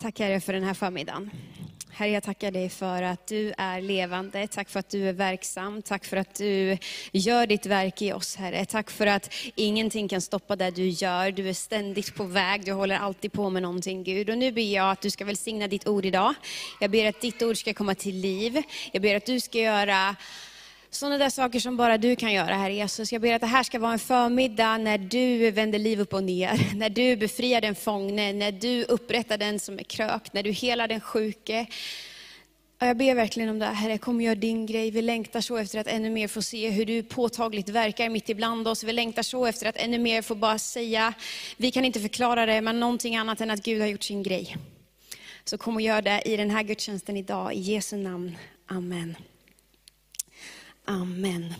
Tack Herre för den här förmiddagen. Herre, jag tackar dig för att du är levande. Tack för att du är verksam. Tack för att du gör ditt verk i oss, Herre. Tack för att ingenting kan stoppa det du gör. Du är ständigt på väg. Du håller alltid på med någonting, Gud. Och nu ber jag att du ska välsigna ditt ord idag. Jag ber att ditt ord ska komma till liv. Jag ber att du ska göra sådana där saker som bara du kan göra, Herre Jesus. Jag ber att det här ska vara en förmiddag när du vänder liv upp och ner. När du befriar den fångne, när du upprättar den som är krökt, när du helar den sjuke. Jag ber verkligen om det Herre, kom och gör din grej. Vi längtar så efter att ännu mer få se hur du påtagligt verkar mitt ibland oss. Vi längtar så efter att ännu mer få bara säga, vi kan inte förklara det, men någonting annat än att Gud har gjort sin grej. Så kom och gör det i den här gudstjänsten idag, i Jesu namn. Amen. Amen.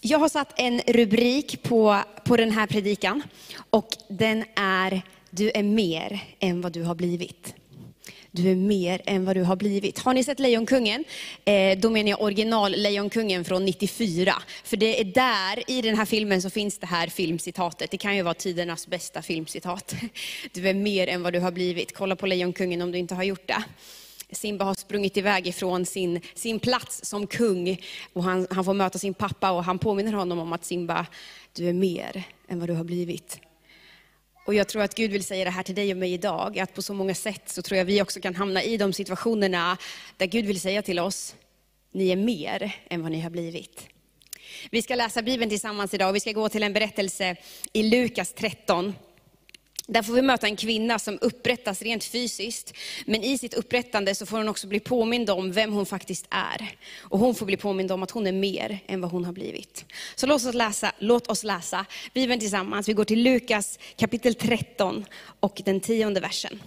Jag har satt en rubrik på, på den här predikan och den är Du är mer än vad du har blivit. Du är mer än vad du har blivit. Har ni sett Lejonkungen? Eh, då menar jag original Lejonkungen från 94. För det är där, i den här filmen, så finns det här filmcitatet. Det kan ju vara tidernas bästa filmcitat. Du är mer än vad du har blivit. Kolla på Lejonkungen om du inte har gjort det. Simba har sprungit iväg ifrån sin, sin plats som kung. Och han, han får möta sin pappa och han påminner honom om att Simba, du är mer än vad du har blivit. Och jag tror att Gud vill säga det här till dig och mig idag, att på så många sätt så tror jag vi också kan hamna i de situationerna där Gud vill säga till oss, ni är mer än vad ni har blivit. Vi ska läsa Bibeln tillsammans idag och vi ska gå till en berättelse i Lukas 13. Där får vi möta en kvinna som upprättas rent fysiskt, men i sitt upprättande så får hon också bli påmind om vem hon faktiskt är. Och hon får bli påmind om att hon är mer än vad hon har blivit. Så låt oss läsa, låt oss läsa Bibeln tillsammans. Vi går till Lukas kapitel 13 och den tionde versen.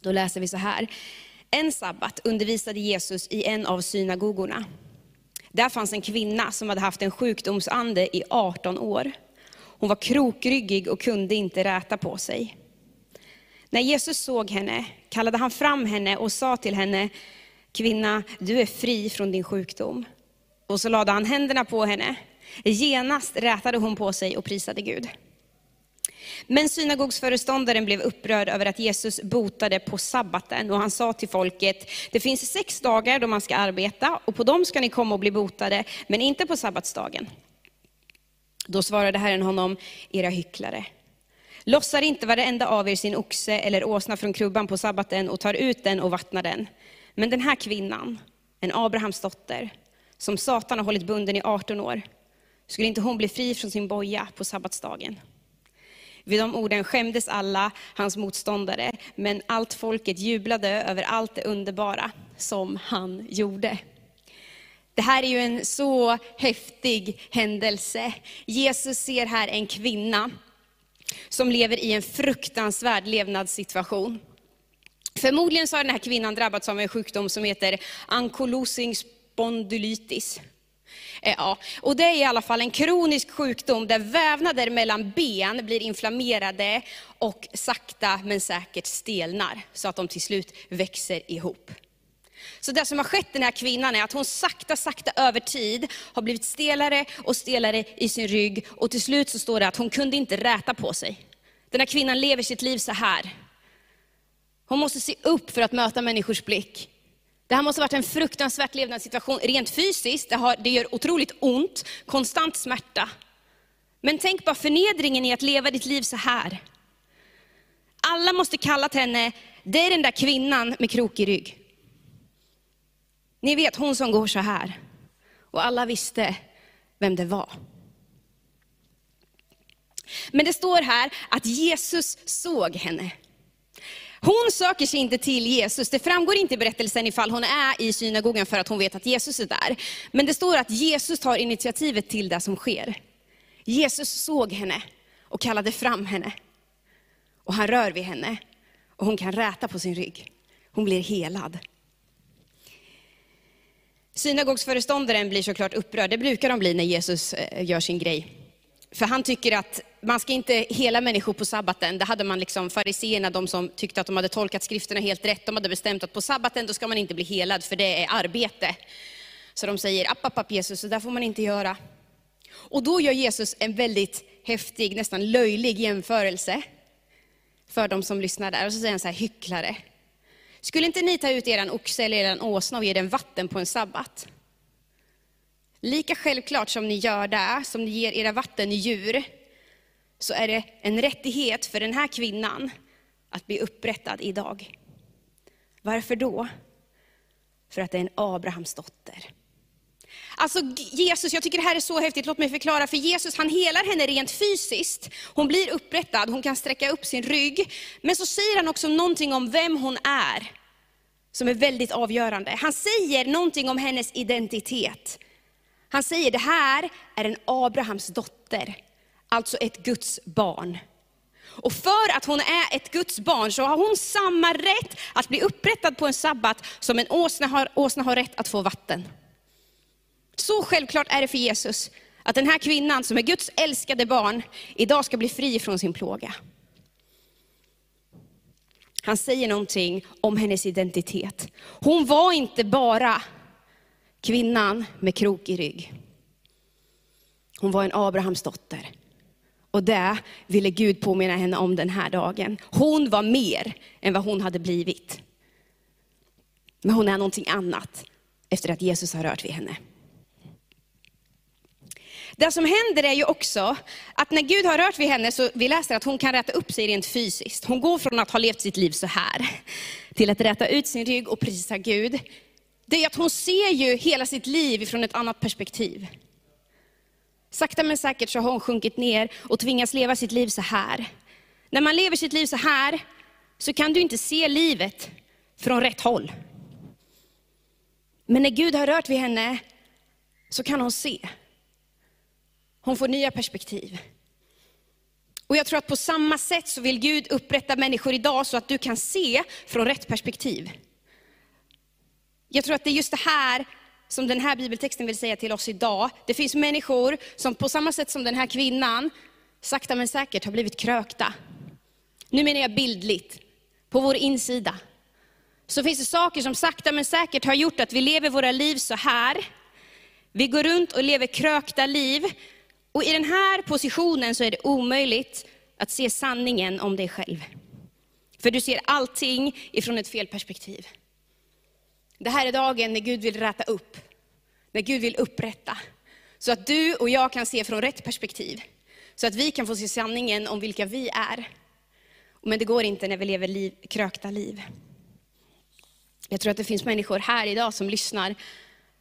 Då läser vi så här. En sabbat undervisade Jesus i en av synagogorna. Där fanns en kvinna som hade haft en sjukdomsande i 18 år. Hon var krokryggig och kunde inte räta på sig. När Jesus såg henne kallade han fram henne och sa till henne, kvinna, du är fri från din sjukdom. Och så lade han händerna på henne. Genast rätade hon på sig och prisade Gud. Men synagogsföreståndaren blev upprörd över att Jesus botade på sabbaten och han sa till folket, det finns sex dagar då man ska arbeta och på dem ska ni komma och bli botade, men inte på sabbatsdagen. Då svarade Herren honom, era hycklare. Lossar inte varenda av er sin oxe eller åsna från krubban på sabbaten och tar ut den och vattnar den. Men den här kvinnan, en Abrahams dotter, som Satan har hållit bunden i 18 år, skulle inte hon bli fri från sin boja på sabbatsdagen? Vid de orden skämdes alla hans motståndare, men allt folket jublade över allt det underbara som han gjorde. Det här är ju en så häftig händelse. Jesus ser här en kvinna som lever i en fruktansvärd levnadssituation. Förmodligen så har den här kvinnan drabbats av en sjukdom som heter ankylosing spondylitis. Eh, ja, och det är i alla fall en kronisk sjukdom där vävnader mellan ben blir inflammerade och sakta men säkert stelnar, så att de till slut växer ihop. Så det som har skett den här kvinnan är att hon sakta, sakta över tid har blivit stelare och stelare i sin rygg. Och till slut så står det att hon kunde inte räta på sig. Den här kvinnan lever sitt liv så här. Hon måste se upp för att möta människors blick. Det här måste ha varit en fruktansvärt levnadssituation rent fysiskt. Det, har, det gör otroligt ont, konstant smärta. Men tänk bara förnedringen i att leva ditt liv så här. Alla måste kalla till henne, det är den där kvinnan med krokig rygg. Ni vet hon som går så här. Och alla visste vem det var. Men det står här att Jesus såg henne. Hon söker sig inte till Jesus. Det framgår inte i berättelsen ifall hon är i synagogan för att hon vet att Jesus är där. Men det står att Jesus tar initiativet till det som sker. Jesus såg henne och kallade fram henne. Och han rör vid henne och hon kan räta på sin rygg. Hon blir helad. Synagogsföreståndaren blir såklart upprörd, det brukar de bli när Jesus eh, gör sin grej. För han tycker att man ska inte hela människor på sabbaten. Det hade man liksom fariseerna, de som tyckte att de hade tolkat skrifterna helt rätt, de hade bestämt att på sabbaten då ska man inte bli helad, för det är arbete. Så de säger, app, app, app Jesus, så där får man inte göra. Och då gör Jesus en väldigt häftig, nästan löjlig jämförelse. för de som lyssnar där. Och så säger han så här, hycklare. Skulle inte ni ta ut er oxe eller er åsna och ge den vatten på en sabbat? Lika självklart som ni gör det, som ni ger era vatten djur, så är det en rättighet för den här kvinnan att bli upprättad idag. Varför då? För att det är en Abrahams dotter. Alltså Jesus, jag tycker det här är så häftigt, låt mig förklara. För Jesus han helar henne rent fysiskt. Hon blir upprättad, hon kan sträcka upp sin rygg. Men så säger han också någonting om vem hon är, som är väldigt avgörande. Han säger någonting om hennes identitet. Han säger, det här är en Abrahams dotter, alltså ett Guds barn. Och för att hon är ett Guds barn så har hon samma rätt att bli upprättad på en sabbat som en åsna har, åsna har rätt att få vatten. Så självklart är det för Jesus att den här kvinnan som är Guds älskade barn idag ska bli fri från sin plåga. Han säger någonting om hennes identitet. Hon var inte bara kvinnan med krokig rygg. Hon var en Abrahams dotter. Och det ville Gud påminna henne om den här dagen. Hon var mer än vad hon hade blivit. Men hon är någonting annat efter att Jesus har rört vid henne. Det som händer är ju också att när Gud har rört vid henne, så vi läser att hon kan räta upp sig rent fysiskt. Hon går från att ha levt sitt liv så här, till att räta ut sin rygg och prisa Gud. Det är att hon ser ju hela sitt liv från ett annat perspektiv. Sakta men säkert så har hon sjunkit ner och tvingas leva sitt liv så här. När man lever sitt liv så här, så kan du inte se livet från rätt håll. Men när Gud har rört vid henne, så kan hon se. Hon får nya perspektiv. Och jag tror att på samma sätt så vill Gud upprätta människor idag så att du kan se från rätt perspektiv. Jag tror att det är just det här som den här bibeltexten vill säga till oss idag. Det finns människor som på samma sätt som den här kvinnan, sakta men säkert har blivit krökta. Nu menar jag bildligt, på vår insida. Så finns det saker som sakta men säkert har gjort att vi lever våra liv så här. Vi går runt och lever krökta liv och i den här positionen så är det omöjligt att se sanningen om dig själv. För du ser allting ifrån ett fel perspektiv. Det här är dagen när Gud vill räta upp, när Gud vill upprätta. Så att du och jag kan se från rätt perspektiv. Så att vi kan få se sanningen om vilka vi är. Men det går inte när vi lever liv, krökta liv. Jag tror att det finns människor här idag som lyssnar,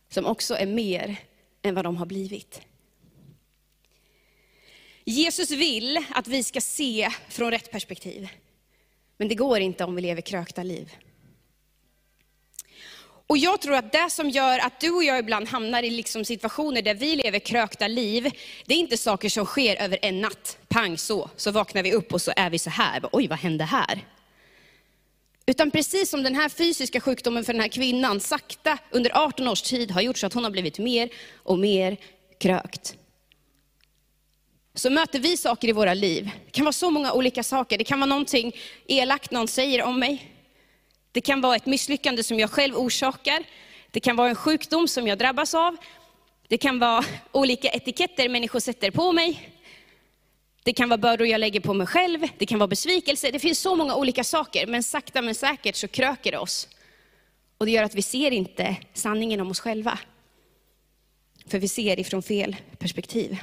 som också är mer än vad de har blivit. Jesus vill att vi ska se från rätt perspektiv. Men det går inte om vi lever krökta liv. Och jag tror att det som gör att du och jag ibland hamnar i liksom situationer där vi lever krökta liv, det är inte saker som sker över en natt. Pang så, så vaknar vi upp och så är vi så här. Oj, vad hände här? Utan precis som den här fysiska sjukdomen för den här kvinnan sakta under 18 års tid har gjort så att hon har blivit mer och mer krökt så möter vi saker i våra liv. Det kan vara så många olika saker. Det kan vara någonting elakt någon säger om mig. Det kan vara ett misslyckande som jag själv orsakar. Det kan vara en sjukdom som jag drabbas av. Det kan vara olika etiketter människor sätter på mig. Det kan vara bördor jag lägger på mig själv. Det kan vara besvikelse. Det finns så många olika saker. Men sakta men säkert så kröker det oss. Och det gör att vi ser inte sanningen om oss själva. För vi ser ifrån fel perspektiv.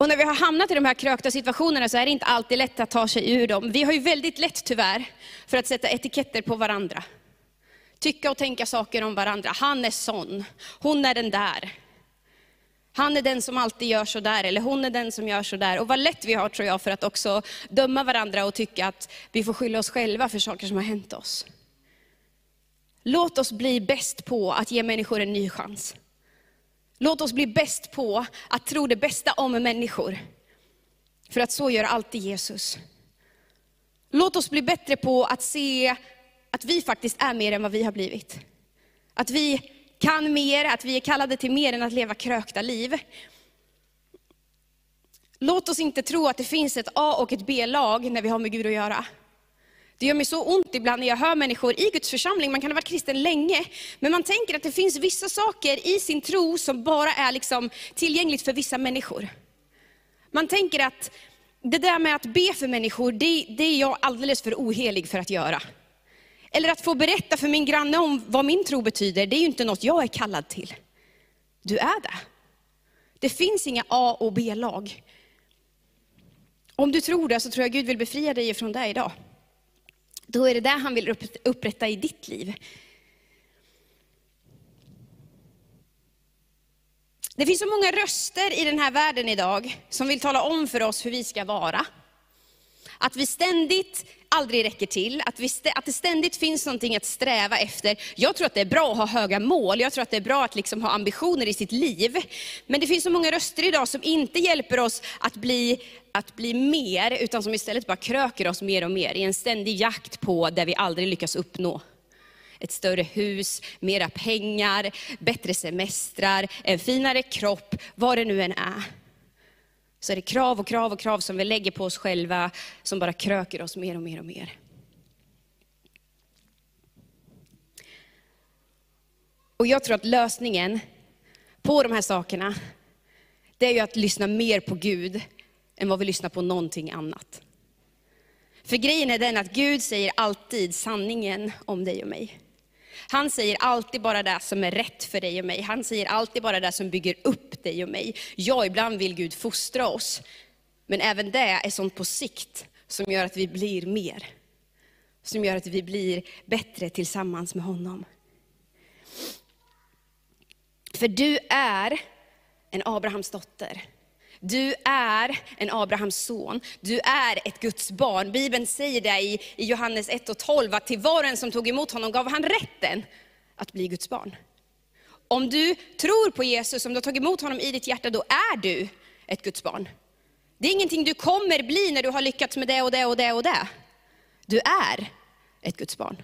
Och när vi har hamnat i de här krökta situationerna så är det inte alltid lätt att ta sig ur dem. Vi har ju väldigt lätt tyvärr för att sätta etiketter på varandra. Tycka och tänka saker om varandra. Han är sån, hon är den där. Han är den som alltid gör så där, eller hon är den som gör så där. Och vad lätt vi har tror jag för att också döma varandra och tycka att vi får skylla oss själva för saker som har hänt oss. Låt oss bli bäst på att ge människor en ny chans. Låt oss bli bäst på att tro det bästa om människor. För att så gör alltid Jesus. Låt oss bli bättre på att se att vi faktiskt är mer än vad vi har blivit. Att vi kan mer, att vi är kallade till mer än att leva krökta liv. Låt oss inte tro att det finns ett A och ett B-lag när vi har med Gud att göra. Det gör mig så ont ibland när jag hör människor i Guds församling, man kan ha varit kristen länge, men man tänker att det finns vissa saker i sin tro som bara är liksom tillgängligt för vissa människor. Man tänker att det där med att be för människor, det, det är jag alldeles för ohelig för att göra. Eller att få berätta för min granne om vad min tro betyder, det är ju inte något jag är kallad till. Du är det. Det finns inga A och B-lag. Om du tror det så tror jag Gud vill befria dig från det idag. Då är det där han vill upprätta i ditt liv. Det finns så många röster i den här världen idag som vill tala om för oss hur vi ska vara. Att vi ständigt aldrig räcker till, att, vi att det ständigt finns någonting att sträva efter. Jag tror att det är bra att ha höga mål, jag tror att det är bra att liksom ha ambitioner i sitt liv. Men det finns så många röster idag som inte hjälper oss att bli, att bli mer, utan som istället bara kröker oss mer och mer i en ständig jakt på det vi aldrig lyckas uppnå ett större hus, mera pengar, bättre semestrar, en finare kropp, vad det nu än är. Så är det krav och krav och krav som vi lägger på oss själva, som bara kröker oss mer och mer och mer. Och jag tror att lösningen på de här sakerna, det är ju att lyssna mer på Gud än vad vi lyssnar på någonting annat. För grejen är den att Gud säger alltid sanningen om dig och mig. Han säger alltid bara det som är rätt för dig och mig. Han säger alltid bara det som bygger upp dig och mig. Ja, ibland vill Gud fostra oss. Men även det är sånt på sikt som gör att vi blir mer. Som gör att vi blir bättre tillsammans med honom. För du är en Abrahams dotter. Du är en Abrahams son, du är ett Guds barn. Bibeln säger det i, Johannes 1 och 12, att till var och en som tog emot honom gav han rätten att bli Guds barn. Om du tror på Jesus, om du har tagit emot honom i ditt hjärta, då är du ett Guds barn. Det är ingenting du kommer bli när du har lyckats med det och det och det och det. Du är ett Guds barn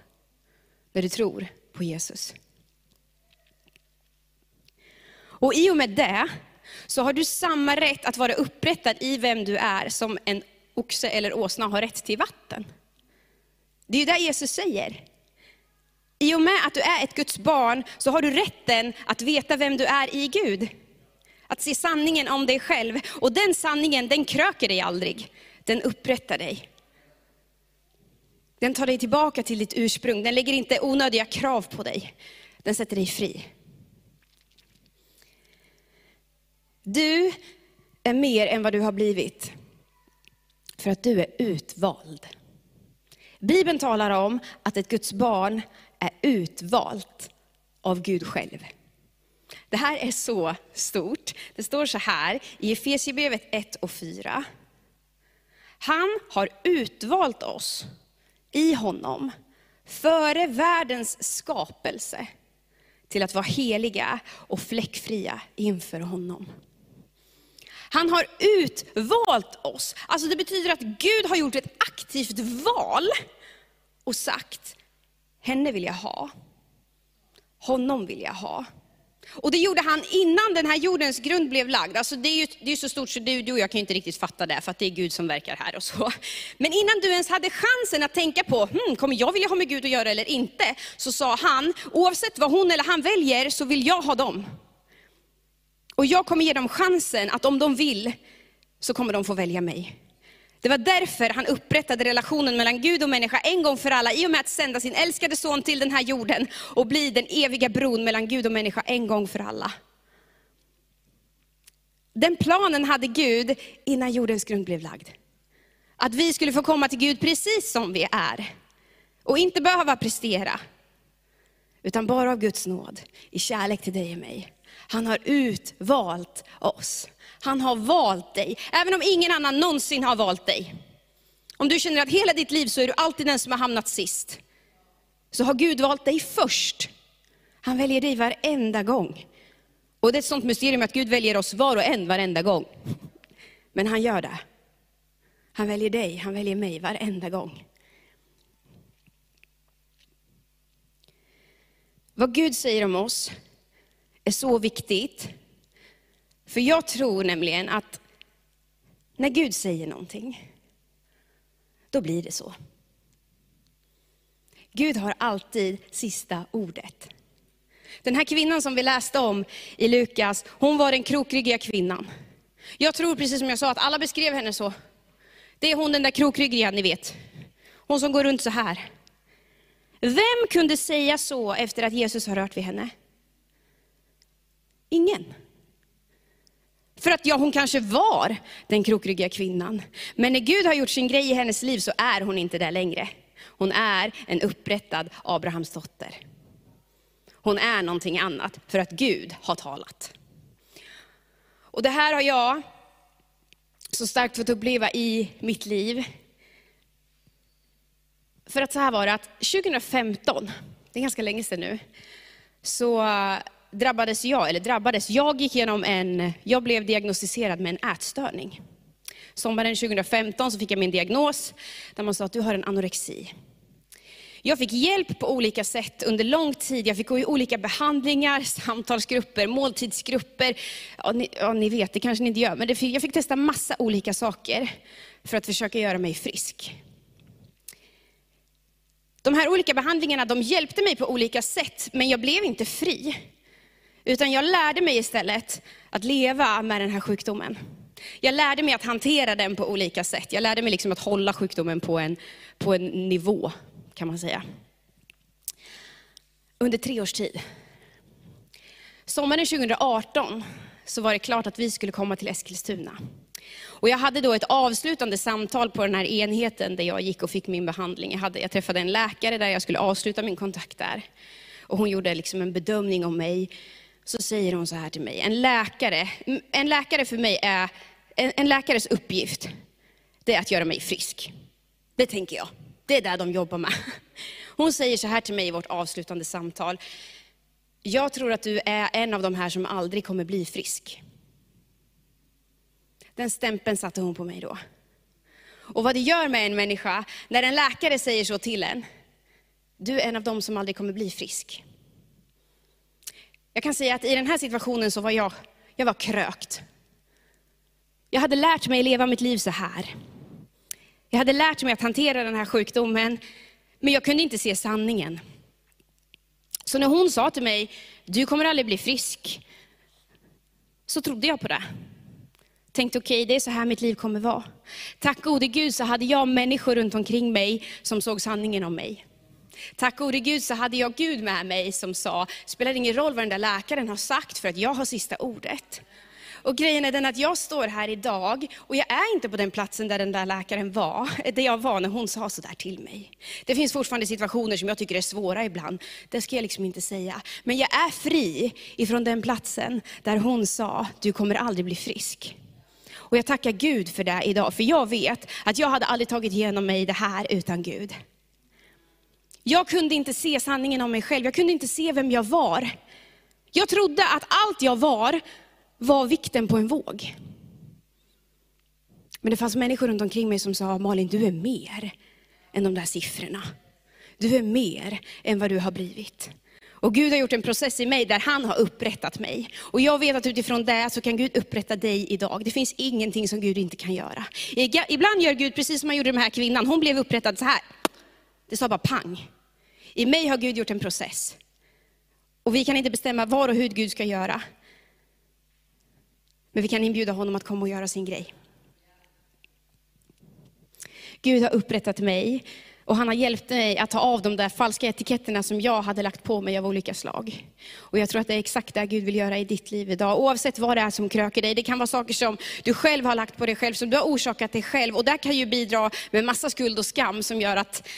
när du tror på Jesus. Och i och med det så har du samma rätt att vara upprättad i vem du är som en oxe eller åsna har rätt till vatten. Det är ju det Jesus säger. I och med att du är ett Guds barn så har du rätten att veta vem du är i Gud. Att se sanningen om dig själv. Och den sanningen, den kröker dig aldrig. Den upprättar dig. Den tar dig tillbaka till ditt ursprung. Den lägger inte onödiga krav på dig. Den sätter dig fri. Du är mer än vad du har blivit. För att du är utvald. Bibeln talar om att ett Guds barn är utvalt av Gud själv. Det här är så stort. Det står så här i Efesierbrevet 1 och 4. Han har utvalt oss i honom före världens skapelse till att vara heliga och fläckfria inför honom. Han har utvalt oss. Alltså det betyder att Gud har gjort ett aktivt val och sagt, henne vill jag ha. Honom vill jag ha. Och det gjorde han innan den här jordens grund blev lagd. Alltså det är ju det är så stort så du, du och jag kan inte riktigt fatta det, för att det är Gud som verkar här och så. Men innan du ens hade chansen att tänka på, hmm, kommer jag vilja ha med Gud att göra eller inte? Så sa han, oavsett vad hon eller han väljer så vill jag ha dem. Och jag kommer ge dem chansen att om de vill, så kommer de få välja mig. Det var därför han upprättade relationen mellan Gud och människa en gång för alla, i och med att sända sin älskade son till den här jorden och bli den eviga bron mellan Gud och människa en gång för alla. Den planen hade Gud innan jordens grund blev lagd. Att vi skulle få komma till Gud precis som vi är. Och inte behöva prestera. Utan bara av Guds nåd, i kärlek till dig och mig. Han har utvalt oss. Han har valt dig, även om ingen annan någonsin har valt dig. Om du känner att hela ditt liv så är du alltid den som har hamnat sist. Så har Gud valt dig först. Han väljer dig varenda gång. Och det är ett sånt mysterium att Gud väljer oss var och en varenda gång. Men han gör det. Han väljer dig, han väljer mig varenda gång. Vad Gud säger om oss är så viktigt. För jag tror nämligen att när Gud säger någonting, då blir det så. Gud har alltid sista ordet. Den här kvinnan som vi läste om i Lukas, hon var den krokryggiga kvinnan. Jag tror precis som jag sa att alla beskrev henne så. Det är hon den där krokryggiga ni vet. Hon som går runt så här. Vem kunde säga så efter att Jesus har rört vid henne? Ingen. För att ja, hon kanske var den krokryggiga kvinnan. Men när Gud har gjort sin grej i hennes liv så är hon inte där längre. Hon är en upprättad Abrahams dotter. Hon är någonting annat för att Gud har talat. Och det här har jag så starkt fått uppleva i mitt liv. För att så här var det att 2015, det är ganska länge sedan nu, så drabbades jag, eller drabbades, jag gick igenom en, jag blev diagnostiserad med en ätstörning. Sommaren 2015 så fick jag min diagnos, där man sa att du har en anorexi. Jag fick hjälp på olika sätt under lång tid. Jag fick gå i olika behandlingar, samtalsgrupper, måltidsgrupper. Ja, ni, ja, ni vet, det kanske ni inte gör, men fick, jag fick testa massa olika saker för att försöka göra mig frisk. De här olika behandlingarna de hjälpte mig på olika sätt, men jag blev inte fri. Utan jag lärde mig istället att leva med den här sjukdomen. Jag lärde mig att hantera den på olika sätt. Jag lärde mig liksom att hålla sjukdomen på en, på en nivå, kan man säga. Under tre års tid. Sommaren 2018 så var det klart att vi skulle komma till Eskilstuna. Och jag hade då ett avslutande samtal på den här enheten där jag gick och fick min behandling. Jag, hade, jag träffade en läkare där jag skulle avsluta min kontakt där. Och hon gjorde liksom en bedömning om mig så säger hon så här till mig. En läkare, en läkare för mig är, en, en läkares uppgift, det är att göra mig frisk. Det tänker jag. Det är där de jobbar med. Hon säger så här till mig i vårt avslutande samtal. Jag tror att du är en av de här som aldrig kommer bli frisk. Den stämpeln satte hon på mig då. Och vad det gör med en människa, när en läkare säger så till en, du är en av dem som aldrig kommer bli frisk. Jag kan säga att i den här situationen så var jag, jag var krökt. Jag hade lärt mig leva mitt liv så här. Jag hade lärt mig att hantera den här sjukdomen, men jag kunde inte se sanningen. Så när hon sa till mig, du kommer aldrig bli frisk, så trodde jag på det. Tänkte okej, okay, det är så här mitt liv kommer vara. Tack gode Gud så hade jag människor runt omkring mig som såg sanningen om mig. Tack gode Gud så hade jag Gud med mig som sa, spelar ingen roll vad den där läkaren har sagt för att jag har sista ordet. Och grejen är den att jag står här idag och jag är inte på den platsen där den där läkaren var, där jag var när hon sa sådär till mig. Det finns fortfarande situationer som jag tycker är svåra ibland, det ska jag liksom inte säga. Men jag är fri ifrån den platsen där hon sa, du kommer aldrig bli frisk. Och jag tackar Gud för det idag, för jag vet att jag hade aldrig tagit igenom mig det här utan Gud. Jag kunde inte se sanningen om mig själv, jag kunde inte se vem jag var. Jag trodde att allt jag var, var vikten på en våg. Men det fanns människor runt omkring mig som sa, Malin du är mer än de där siffrorna. Du är mer än vad du har blivit. Och Gud har gjort en process i mig där han har upprättat mig. Och jag vet att utifrån det så kan Gud upprätta dig idag. Det finns ingenting som Gud inte kan göra. Ibland gör Gud precis som han gjorde med den här kvinnan. Hon blev upprättad så här. Det sa bara pang. I mig har Gud gjort en process. Och vi kan inte bestämma var och hur Gud ska göra. Men vi kan inbjuda honom att komma och göra sin grej. Gud har upprättat mig och han har hjälpt mig att ta av de där falska etiketterna som jag hade lagt på mig av olika slag. Och jag tror att det är exakt det Gud vill göra i ditt liv idag. Oavsett vad det är som kröker dig. Det kan vara saker som du själv har lagt på dig själv, som du har orsakat dig själv. Och det kan ju bidra med massa skuld och skam som gör att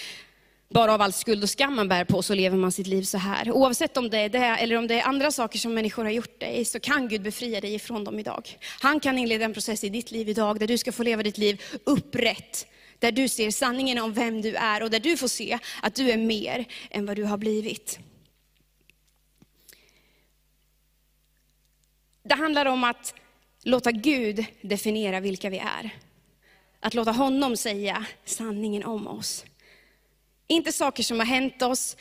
bara av all skuld och skam man bär på så lever man sitt liv så här. Oavsett om det är det eller om det är andra saker som människor har gjort dig, så kan Gud befria dig ifrån dem idag. Han kan inleda en process i ditt liv idag, där du ska få leva ditt liv upprätt. Där du ser sanningen om vem du är och där du får se att du är mer än vad du har blivit. Det handlar om att låta Gud definiera vilka vi är. Att låta honom säga sanningen om oss. Inte saker som har hänt oss,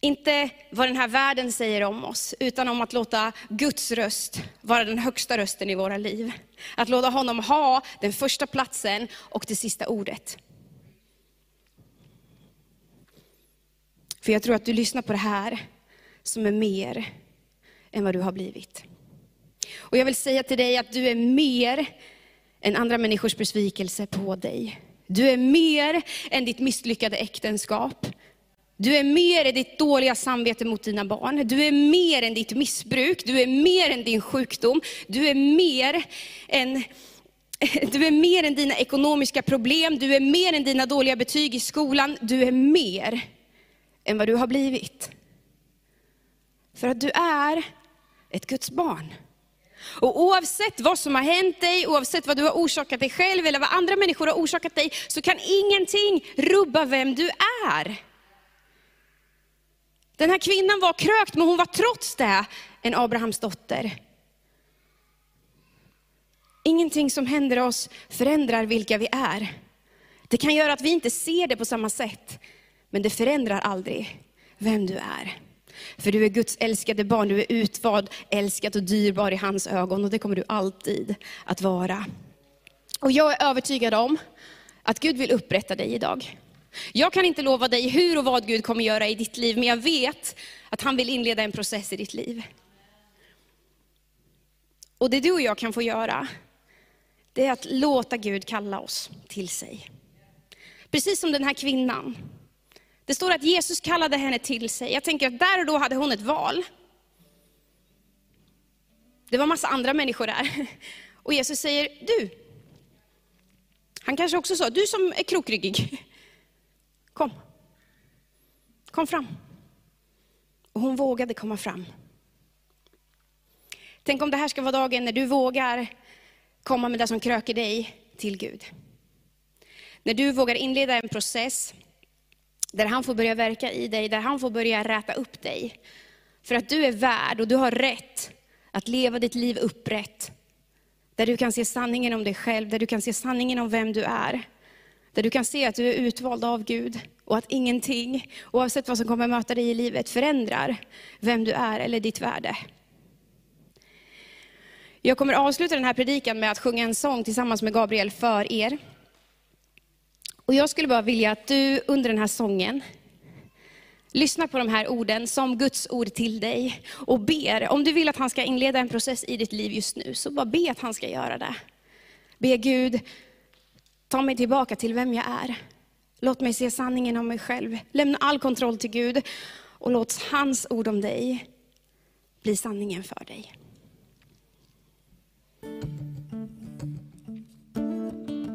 inte vad den här världen säger om oss, utan om att låta Guds röst vara den högsta rösten i våra liv. Att låta honom ha den första platsen och det sista ordet. För jag tror att du lyssnar på det här som är mer än vad du har blivit. Och jag vill säga till dig att du är mer än andra människors besvikelse på dig. Du är mer än ditt misslyckade äktenskap. Du är mer än ditt dåliga samvete mot dina barn. Du är mer än ditt missbruk. Du är mer än din sjukdom. Du är mer än du är mer än dina ekonomiska problem, du är mer än dina dåliga betyg i skolan, du är mer än vad du har blivit. För att du är ett Guds barn. Och oavsett vad som har hänt dig, oavsett vad du har orsakat dig själv eller vad andra människor har orsakat dig, så kan ingenting rubba vem du är. Den här kvinnan var krökt, men hon var trots det en Abrahams dotter. Ingenting som händer oss förändrar vilka vi är. Det kan göra att vi inte ser det på samma sätt, men det förändrar aldrig vem du är. För du är Guds älskade barn, du är utvald, älskad och dyrbar i hans ögon och det kommer du alltid att vara. Och jag är övertygad om att Gud vill upprätta dig idag. Jag kan inte lova dig hur och vad Gud kommer göra i ditt liv, men jag vet att han vill inleda en process i ditt liv. Och det du och jag kan få göra, det är att låta Gud kalla oss till sig. Precis som den här kvinnan. Det står att Jesus kallade henne till sig. Jag tänker att där och då hade hon ett val. Det var massa andra människor där. Och Jesus säger, du. Han kanske också sa, du som är krokryggig. Kom. Kom fram. Och hon vågade komma fram. Tänk om det här ska vara dagen när du vågar komma med det som kröker dig till Gud. När du vågar inleda en process där han får börja verka i dig, där han får börja räta upp dig. För att du är värd och du har rätt att leva ditt liv upprätt. Där du kan se sanningen om dig själv, där du kan se sanningen om vem du är. Där du kan se att du är utvald av Gud och att ingenting, oavsett vad som kommer möta dig i livet, förändrar vem du är eller ditt värde. Jag kommer avsluta den här predikan med att sjunga en sång tillsammans med Gabriel för er. Och jag skulle bara vilja att du under den här sången lyssnar på de här orden som Guds ord till dig och ber. Om du vill att han ska inleda en process i ditt liv just nu, så bara be att han ska göra det. Be Gud, ta mig tillbaka till vem jag är. Låt mig se sanningen om mig själv. Lämna all kontroll till Gud och låt hans ord om dig bli sanningen för dig.